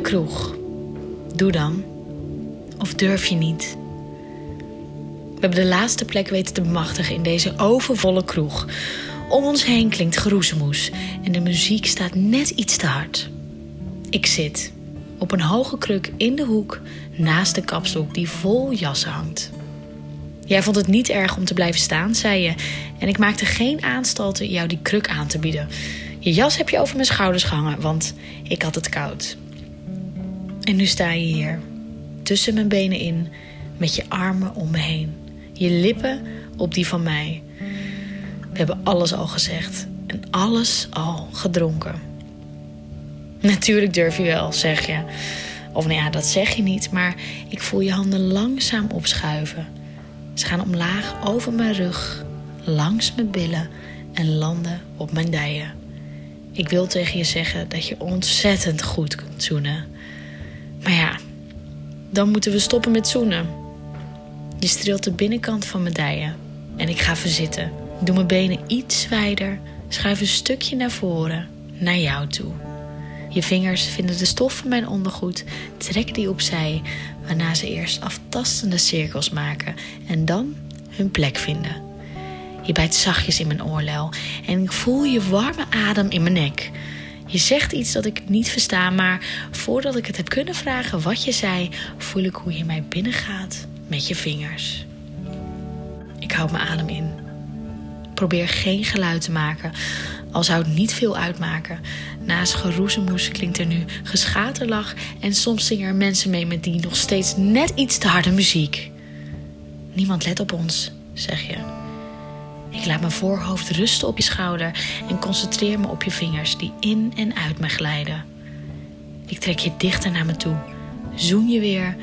kroeg. Doe dan. Of durf je niet? We hebben de laatste plek weten te bemachtigen in deze overvolle kroeg. Om ons heen klinkt geroezemoes en de muziek staat net iets te hard. Ik zit op een hoge kruk in de hoek naast de kapstok die vol jassen hangt. Jij vond het niet erg om te blijven staan, zei je, en ik maakte geen aanstalten jou die kruk aan te bieden. Je jas heb je over mijn schouders gehangen, want ik had het koud. En nu sta je hier, tussen mijn benen in, met je armen om me heen. Je lippen op die van mij. We hebben alles al gezegd en alles al gedronken. Natuurlijk durf je wel, zeg je. Of nou ja, dat zeg je niet, maar ik voel je handen langzaam opschuiven. Ze gaan omlaag over mijn rug, langs mijn billen en landen op mijn dijen. Ik wil tegen je zeggen dat je ontzettend goed kunt zoenen. Maar ja, dan moeten we stoppen met zoenen. Je streelt de binnenkant van mijn dijen en ik ga verzitten. Doe mijn benen iets wijder, schuif een stukje naar voren, naar jou toe. Je vingers vinden de stof van mijn ondergoed, trek die opzij, waarna ze eerst aftastende cirkels maken en dan hun plek vinden. Je bijt zachtjes in mijn oorlel en ik voel je warme adem in mijn nek. Je zegt iets dat ik niet versta, maar voordat ik het heb kunnen vragen wat je zei, voel ik hoe je mij binnengaat met je vingers. Ik houd mijn adem in. Probeer geen geluid te maken, al zou het niet veel uitmaken. Naast geroezemoes klinkt er nu geschaterlach en soms zingen er mensen mee met die nog steeds net iets te harde muziek. Niemand let op ons, zeg je. Ik laat mijn voorhoofd rusten op je schouder en concentreer me op je vingers die in en uit me glijden. Ik trek je dichter naar me toe, zoen je weer,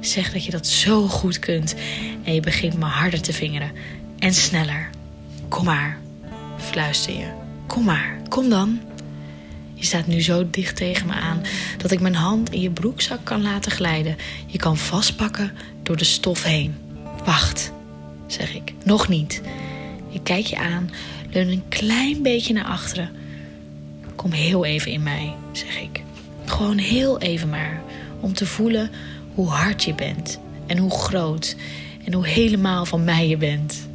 zeg dat je dat zo goed kunt en je begint me harder te vingeren en sneller. Kom maar, fluister je. Kom maar, kom dan. Je staat nu zo dicht tegen me aan dat ik mijn hand in je broekzak kan laten glijden. Je kan vastpakken door de stof heen. Wacht, zeg ik. Nog niet. Ik kijk je aan, leun een klein beetje naar achteren. Kom heel even in mij, zeg ik. Gewoon heel even maar. Om te voelen hoe hard je bent. En hoe groot. En hoe helemaal van mij je bent.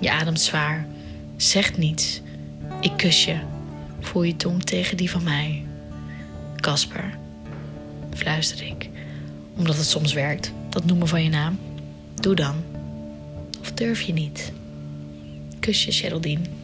Je ademt zwaar. Zegt niets. Ik kus je. Voel je tong tegen die van mij. Kasper, fluister ik. Omdat het soms werkt, dat noemen van je naam. Doe dan. Of durf je niet? Kusje, Geraldine.